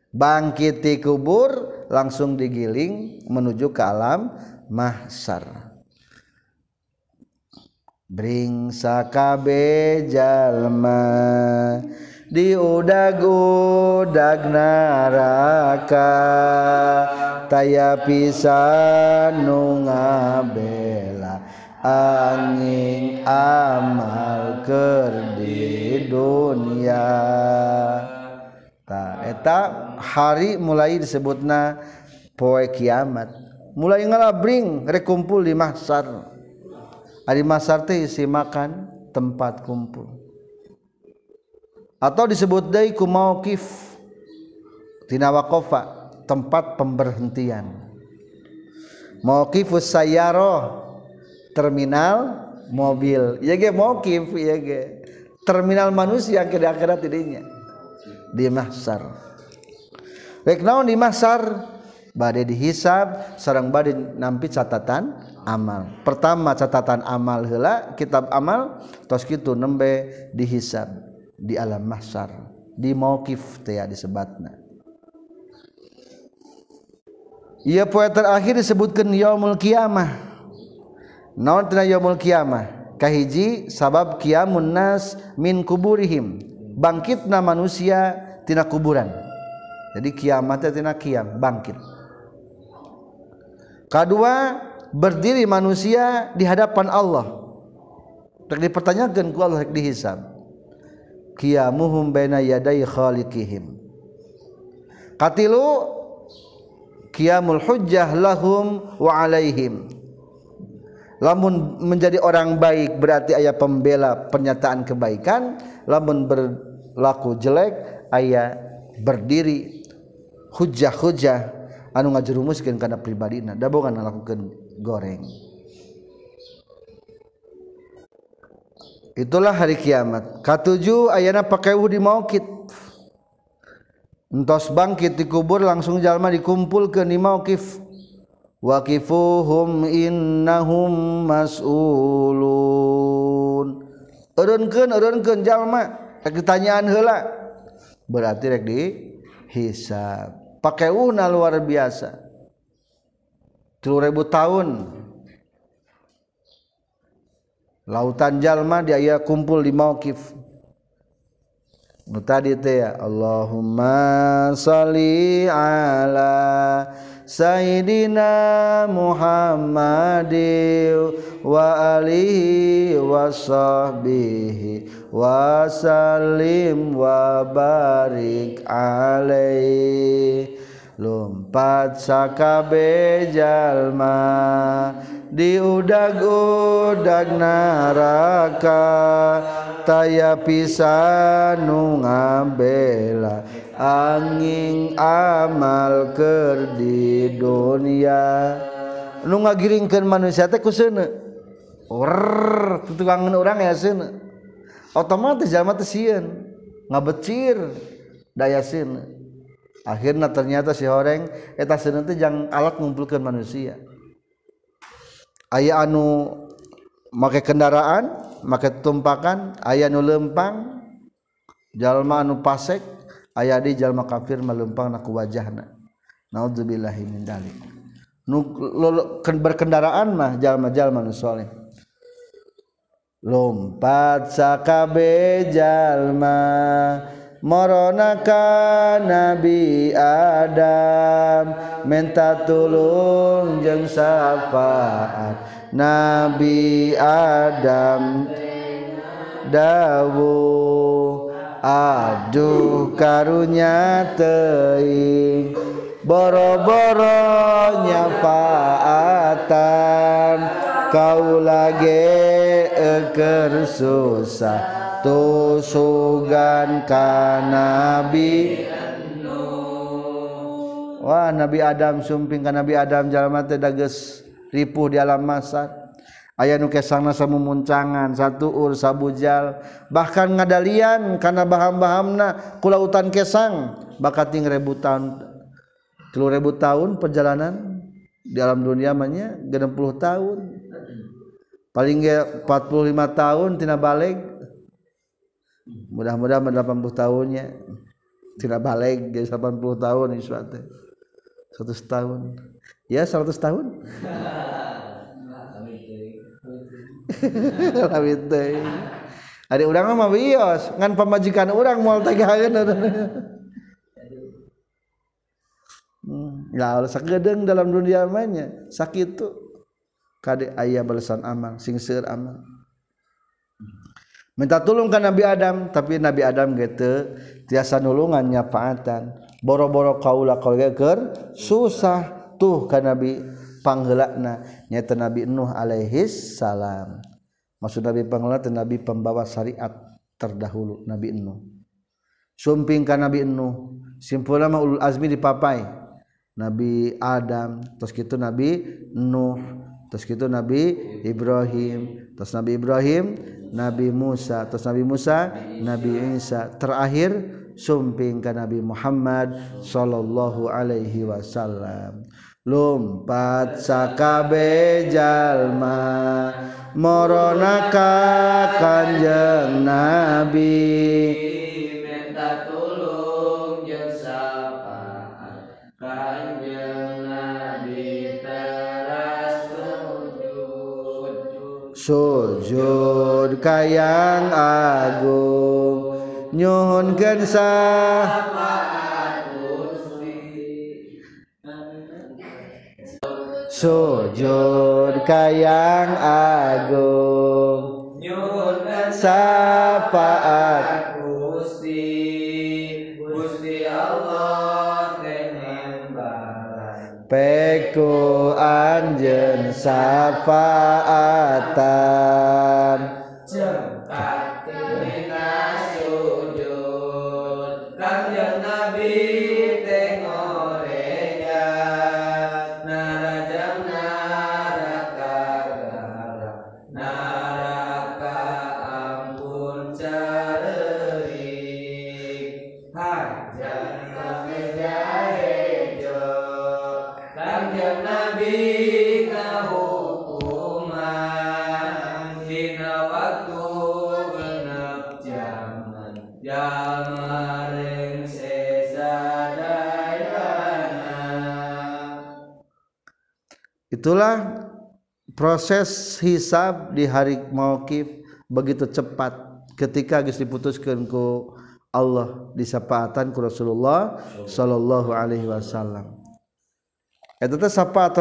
A: Bangkit di kubur langsung digiling menuju ke alam mahsar Bringsakabejallma diudagudag naraka taya pisan nu ngabela angin amal keur di dunia. Ta eta hari mulai disebutna poe kiamat. Mulai ngalabring rekumpul di mahsar ari mahsar teh isi makan tempat kumpul. Atau disebut deui ku mauqif tina waqafa tempat pemberhentian. Mauqifus sayyarah terminal mobil. Ya ge mauqif ya ge. Terminal manusia ke akhirat tidinya di mahsar. Rek naon di mahsar bade dihisab sareng bade nampi catatan amal pertama catatan amal heula kitab amal tos kitu nembe dihisab di alam mahsyar di mauqif teh disebatna Ia poe terakhir disebutkan yaumul kiamah. Naon tina yaumul kiamah? Kahiji sabab kiamun nas min kuburihim. Bangkitna manusia tina kuburan. Jadi kiamatnya tina kiam, bangkit. Kedua, berdiri manusia di hadapan Allah. Tak dipertanyakan ku Allah dihisab. Qiyamuhum baina yaday khaliqihim. Katilu qiyamul hujjah lahum wa alaihim. Lamun menjadi orang baik berarti ayat pembela pernyataan kebaikan. Lamun berlaku jelek ayat berdiri hujah-hujah anu ngajerumuskeun kana pribadina da boga ngalakukeun goreng. Itulah hari kiamat. Katujuh ayana pakai di maukit. Entos bangkit dikubur langsung jalma dikumpul ke ni maukif. Waqifuhum innahum mas'ulun. Urunkeun urunkeun jalma. Rek ditanyaan heula berarti rek di hisab pakai una luar biasa. 3000 tahun. Lautan jalma dia kumpul di mauqif tadi ya Allahumma sholli ala Sayyidina Muhammadin wa alihi wa sahbihi wasallim wabarik alaihi lumpat sakabe jalma diudag-udag naraka taya pisan nu ngabela angin amal ker di dunia. Nu ngagiringkeun manusia teh ku seuneu tukang urang ya seuneu otomatis jalma teh sieun ngabecir daya sieun. Akhirna ternyata si horeng eta seuneu teh jang alat ngumpulkeun manusia. Aya anu make kendaraan make tumpakan aya anu lempang jalma anu pasek aya di jalma kafir melempang na ku wajahna. Naudzubillahi min dalik. Nu berkendaraan mah jalma-jalma nu saleh lompat sakabe jalma Moronaka Nabi Adam. Minta tulung jeung syafaat Nabi Adam. Dawu Aduh karunya teing boro-boro nyafaatan. Kau lagi teker susah tusugan ka nabi. Wah Nabi Adam sumping ka Nabi Adam jalma teh dages ripuh di alam masar aya nu kesangna samumuncangan satu ur sabujal. Bahkan ngadalian kana baham-bahamna kulautan kesang bakat ting ribu tahun ribu tahun perjalanan di alam dunia manya 60 tahun. Paling ge 45 tahun tina balik. Mudah-mudahan 80 tahunnya. Tidak balik jadi 80 tahun iswate 100 tahun. Ya 100 tahun. Ada orang mah bios ngan pemajikan orang mau tagihan hmm, ya Allah sagedeng dalam dunia mainnya. Sakit tuh kade ayah balasan amal sing seur amal. Minta tulungkan Nabi Adam tapi Nabi Adam gitu tiasa nulungan nyapaatan boro-boro kaula ker susah tuh kan Nabi panggelakna. Nyata Nabi Nuh alaihis salam. Maksud Nabi panggelak Nabi pembawa syariat terdahulu Nabi Nuh. Sumping kan Nabi Nuh simpul mah ulul azmi dipapai. Nabi Adam terus gitu Nabi Nuh terus gitu Nabi Ibrahim. Terus Nabi Ibrahim Nabi Musa. Terus Nabi Musa Nabi Isa. Terakhir sumping ke Nabi Muhammad sallallahu alaihi wasallam. Lumpat sakabe jalma moronaka kanjeng Nabi. Sujud kayang agung nyuhun sah. Sujud kayang agung nyuhun sapaat Gusti Gusti Allah peku anjen syafaatan itulah proses hisab di hari mauqif begitu cepat ketika geus diputuskeun ku Allah disapaatan ku Rasulullah sallallahu alaihi wasallam. Eta teh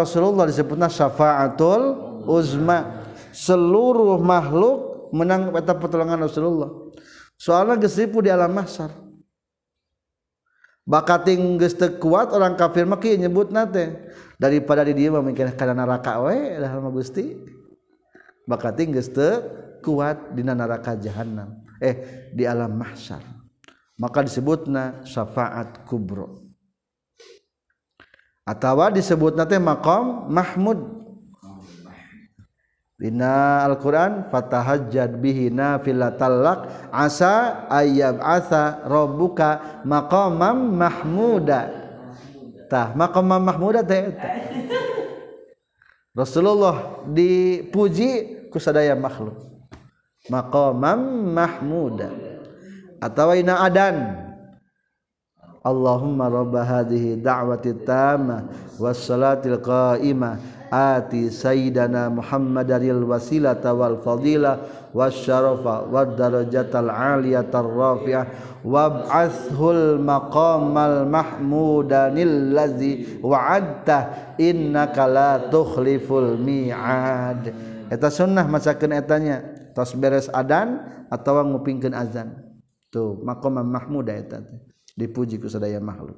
A: Rasulullah disebutna syafaatul uzma. Seluruh makhluk menang eta pertolongan Rasulullah. Soalnya geus di alam mahsyar bakating teu kuat orang kafir mah kieu nyebutna teh. Daripada di dia memikir karena neraka we dah mah gusti. Bakating teu kuat dina neraka jahanam eh di alam mahsyar. Maka disebutna syafaat kubro. Atawa disebutna teh maqam mahmud. Dina Al-Quran fatahajjad bihi nafila talak asa ayab asa Rabbuka maqamam mahmuda. Tah maqamam mahmuda teh. (laughs) Rasulullah dipuji kusadaya makhluk. Maqamam mahmuda. Atau ina adan. Allahumma rabba hadhihi da'wati tamma was salatil qa'imah. Ati sayyidana Muhammadaril wasilata wal fadila wasyarafa wad darajatal aliyatar rafi'ah wab'athul maqamal mahmudanil ladzi wa'adta innaka la tukhliful mi'ad. Eta sunnah masakeun etanya tos beres adan atawa ngupingkeun azan. Tuh maqam mahmuda eta dipuji ku sadaya makhluk.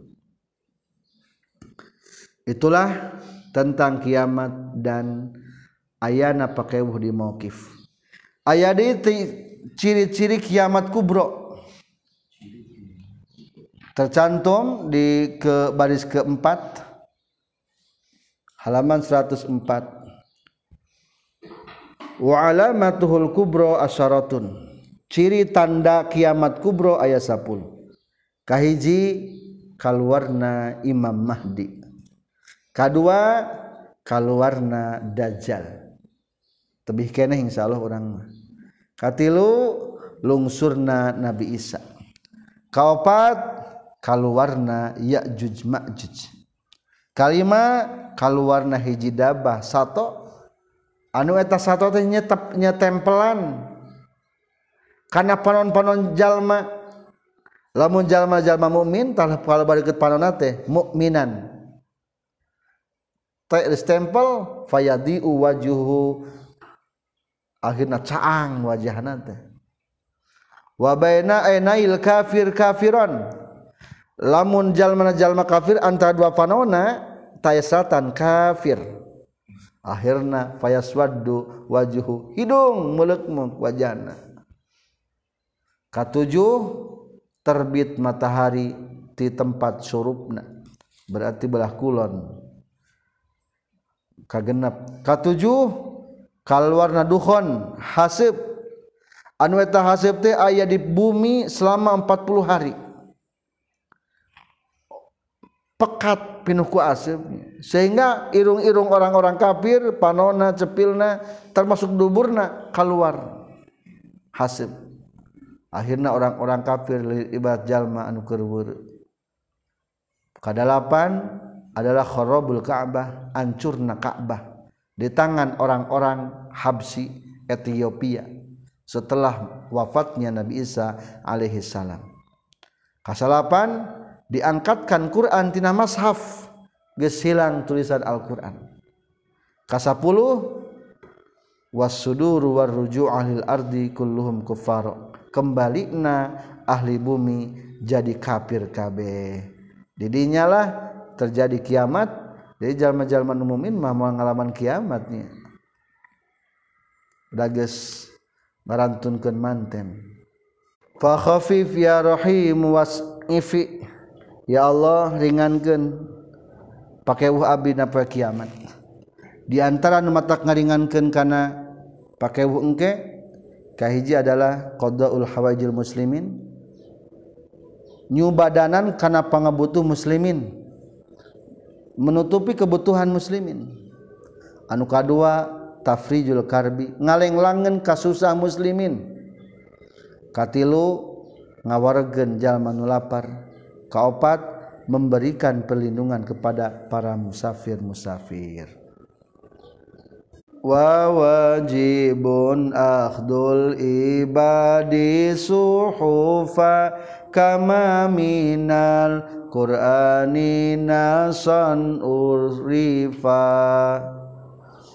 A: Itulah tentang kiamat dan ayana pakaiwuh di mauqif aya ciri-ciri kiamat kubro. Tercantum di ke baris keempat halaman 104 wa alamatuhul kubro asyaratun. Ciri tanda kiamat kubro ayat 10 kahiji kalwarna Imam Mahdi kedua keluarna dajjal. Tebih keneh insyaallah orang katilu lungsurna Nabi Isa. Kaopat kaluarna Ya'juj Ma'juj. Kalima kaluarna hiji dabah sato. Anu eta sato teh nyetep nyetempelan. Kana panon-panon jalma. Lamun jalma-jalma mukmin tah kalau balik ke panonna teh mukminan. Stempel fayadi wajuhu. Akhirnya caang wajahna teh. Wa baina ainail kafir kafiron. Lamun jalma jalma kafir antara dua panona tayasatan kafir. Akhirna fayaswaddu wajuhu. Hidung mulekmu wajahna. Katujuh terbit matahari di tempat surupna. Berarti belah kulon kagenap. Katujuh kalwarna duhon hasib anu eta hasib teh aya di bumi selama 40 hari. Pekat pinuhku asib sehingga irung-irung orang-orang kafir panona cepilna termasuk duburna keluar hasib akhirnya orang-orang kafir ibadat jalma anu keur kadalapan adalah kharabul Ka'bah hancurna Ka'bah di tangan orang-orang Habsi Ethiopia setelah wafatnya Nabi Isa alaihi salam. Kasalapan diangkatkan Quran tina mashaf geus hilang tulisan Al-Qur'an. Kasapuluh wasuduru warruju ahlil ardi kulluhum kuffar. Kembalina ahli bumi jadi kafir kabeh. Didinya lah terjadi kiamat jadi jalma-jalma mumin mah mau ngalaman kiamatnya dages marantunkeun manten. Fa khafif ya rahim was'ifi ya Allah ringankeun. Pakai uh abdi napa kiamat. Di antara nu matak ngaringankeun kana pakai uh engke kahiji adalah qadaul hawajil muslimin. Nyubadanan kana pangabutuh muslimin. Menutupi kebutuhan muslimin. Anu kadua tafrijul karbi ngaleng-langen kasusah muslimin. Katilu ngawargen jalma nu lapar. Kaopat memberikan perlindungan kepada para musafir musafir wa wajibun akhdul ibadi suhufa kama minal qur'ani nasan urifa.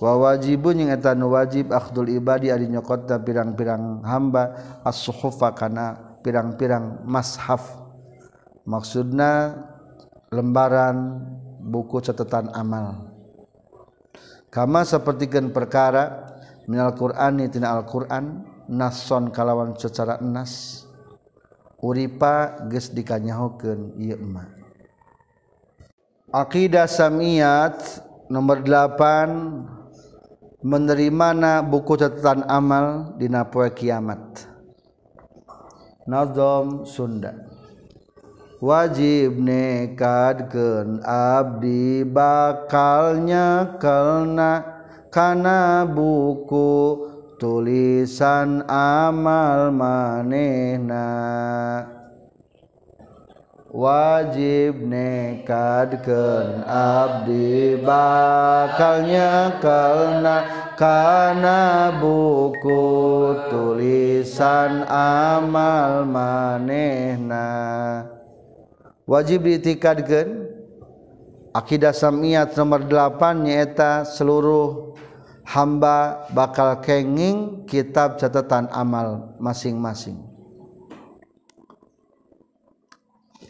A: Wa wajibun yang eta wajib akhdul ibadi ari nyokotna pirang-pirang hamba as-suhufa kana pirang-pirang mashaf. Maksudna lembaran buku catatan amal. Kama sapertikeun perkara minal qur'ani tina al-qur'an nason kalawan secara nas uripa geus dikanyahokeun ieu mah Aqidah Samiyat nomor 8 menerimana buku catatan amal dina poe kiamat. Nazam Sunda. Wajib nekadkeun abdi bakalnya kalna kana buku tulisan amal manehna. Wajib nekadkeun abdi bakalnya kalna kana buku tulisan amal manehna. Wajib ditikadkan akidah samiat nomor 8 nyaeta seluruh hamba bakal kenging kitab catatan amal masing-masing.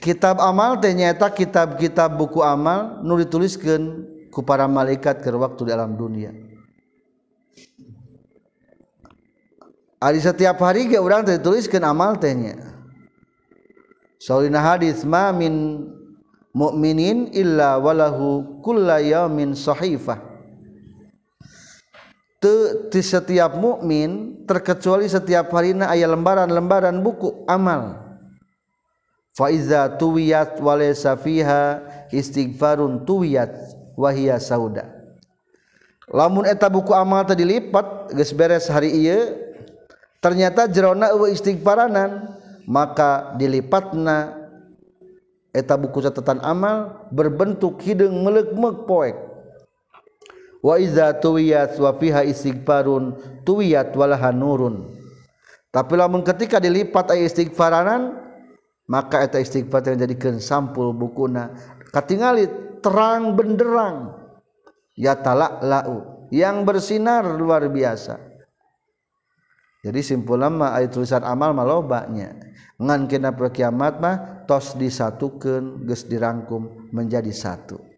A: Kitab amal teh nyaeta kitab-kitab buku amal nu dituliskeun ku para malaikat ke waktu di alam dunia. Ari setiap hari ge urang teh dituliskeun amal tehnya Saulina hadis ma min mu'minin illa walahu kulla yaumin sahifah. di setiap mukmin terkecuali setiap harina ayat lembaran-lembaran buku amal. Faiza tuwiyat walaysa fiha istighfarun tuwiyat wahia sauda. Lamun eta buku amal tadi lipat geus beres hari ieu ternyata jerona eueuh istighfaranan maka dilipatna eta buku catatan amal berbentuk hidung melekmek poek. Wa iza tuwiyat wa fiha istighfarun tuwiyat walaha nurun. Tapi lamun ketika dilipat aya istighfaranan maka eta istighfar yang jadikeun sampul bukuna. Katingali terang benderang. Ya talak lau yang bersinar luar biasa. Jadi simpulan mah ayat tulisan amal malobanya ngan kena kiamat mah tos disatukan geus dirangkum menjadi satu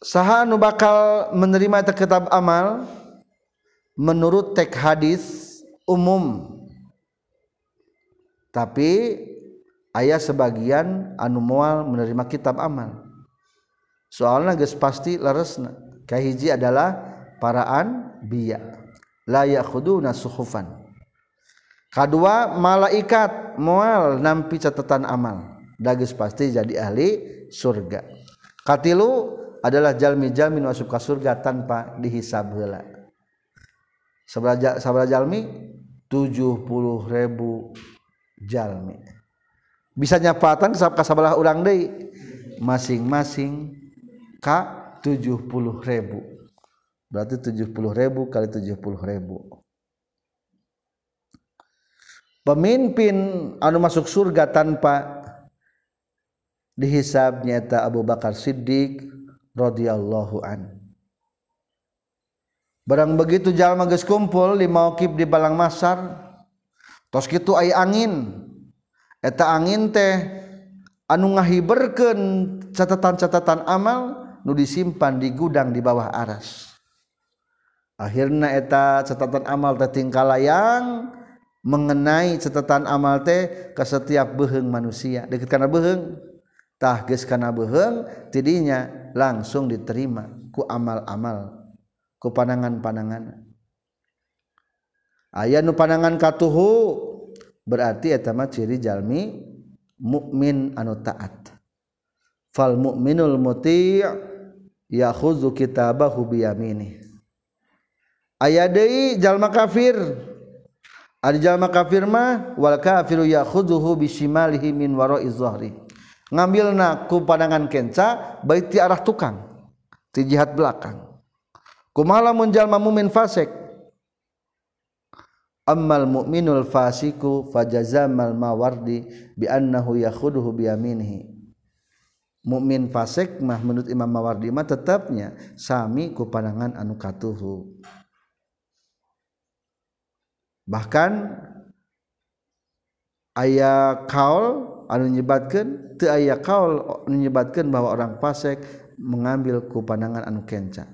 A: saha nu bakal menerima eta kitab amal? Menurut tek hadis umum. Tapi ayah sebagian anu moal menerima kitab amal. Soalnya geus pasti leresna kahiji adalah paraan biya. La yakhuduna suhufan kedua malaikat mual nampi catatan amal. Dagis pasti jadi ahli surga. Katilu adalah jalmi-jalmi masuk ke surga tanpa dihisab heula. Sabaraha sabaraha jalmi 70 ribu jalmi. Bisa nyapatan ka sabalah urang deui? Masing-masing ka 70 ribu. Berarti 70 ribu kali 70 ribu. Pemimpin anu masuk surga tanpa dihisab nyata Abu Bakar Siddiq radhiyallahu an. Barang begitu jalma geus kumpul di mauqib di balang masar tos kitu aya angin. Eta angin teh anu ngahiberkeun catatan-catatan amal nu disimpan di gudang di bawah aras. Akhirna eta catatan amal teh tingkalayang mengenai catatan amal teh ke setiap beheng manusia. Deket karena beheng? Tah geus kana beheng tidinya langsung diterima ku amal-amal ku panangan-panangan aya nu panangan katuhu berarti eta mah ciri jalmi mukmin anu taat. Fal mukminul muti' yakhudzu kitabahu bi yamini aya deui jalma kafir. Ari jalma kafir mah wal kafiru yakhudzuhu bisimalihi min wara'i dhahrihi Ngambil ku pandangan kenca baik ti arah tukang ti jihad belakang. Kumala mun jalma mumin fasik. Ammal mu'minul fasiku fajazamal mawardi bi annahu yakhuduhu bi yaminihi. Mukmin fasik mah menurut Imam Mawardi mah tetapnya sami ku pandangan anu katuhu bahkan ayah kaul anu menyebatkan te aya kaul menyebatkan bahwa orang fasik mengambil ku pandangan anu kenca.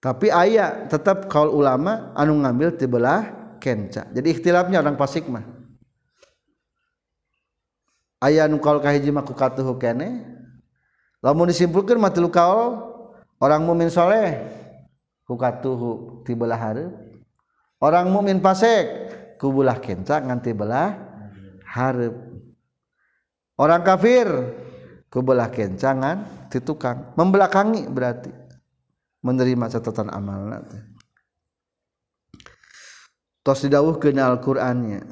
A: Tapi ayah tetap kaul ulama anu ngambil tibelah kenca. Jadi ikhtilafnya orang fasik mah. Ayah anu kaul kahiji mah ku katuhu kene lamun disimpulkan mati kaul orang mumin soleh kukatuhu ti tibelah hareup. Orang mukmin fasik ku belah kenca nganti belah hareup. Orang kafir ku belah kencangan ti tukang. Membelakangi berarti menerima catatan amalna tos didawuhkeun Al-Qur'annya.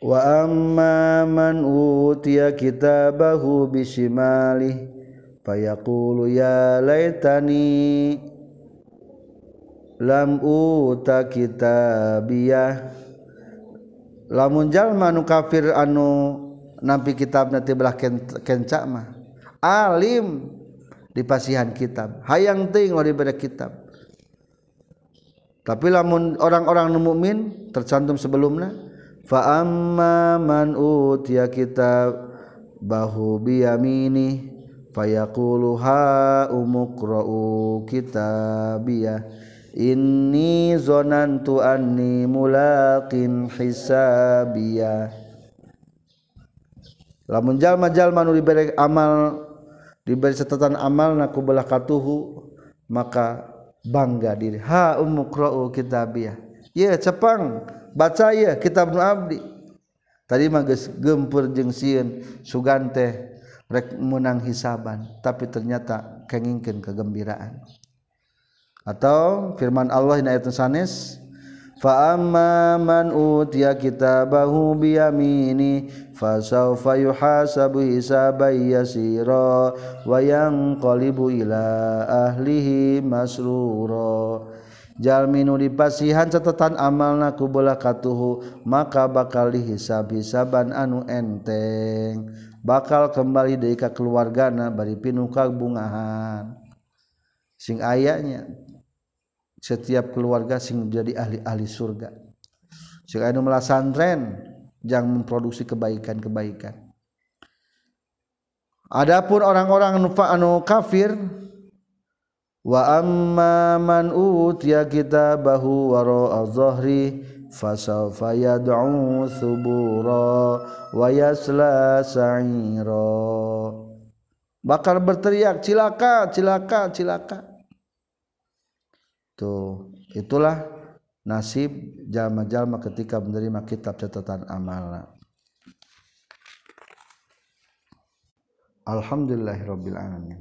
A: Wa amma man utiya kitabahu bishimalihi fayaqulu ya laitani lam uta kitabiyah. Lamun jalma nu kafir anu nampi kitab nanti belah kencak mah alim di pasihan kitab hayang ting diberi kitab. Tapi lamun orang-orang nu mukmin tercantum sebelumnya fa amma man utiya kitab bahu biyamini fayaquluha umukro'u kitabiyah inni zonantu anni mulaqin hisabiyah lamun jalma-jalma nu diberi amal diberi catatan amal naku belah katuhu maka bangga diri. Ha umukro'u kitabiyah ya cepang. Baca ya kitab nu abdi. Tadi mah gempur jeung sieun sugante menang hisaban tapi ternyata kengingkan kegembiraan atau firman Allah ayat sanes fa amma man utiya kitabahu biyamini fasawfa yuhasabu hisaban yasira wa yanqalibu ila ahlihi masrura. Jalmi nu dipasihan catatan amalna ku bola katuhu maka bakal dihisab hisaban anu enteng. Bakal kembali dari ka keluargana bari pinuka bungahan. Sing ayahnya setiap keluarga sing menjadi ahli-ahli surga. Sing anu melasantren jangan memproduksi kebaikan-kebaikan. Adapun orang-orang anu anu kafir wa amma man utiya kitabahu wara az-zahri fasawfa yad'u subura wa yasla sa'ira. Bakal berteriak cilaka cilaka cilaka tuh itulah nasib jalma-jalma ketika menerima kitab catatan amal Alhamdulillahirabbil alamin.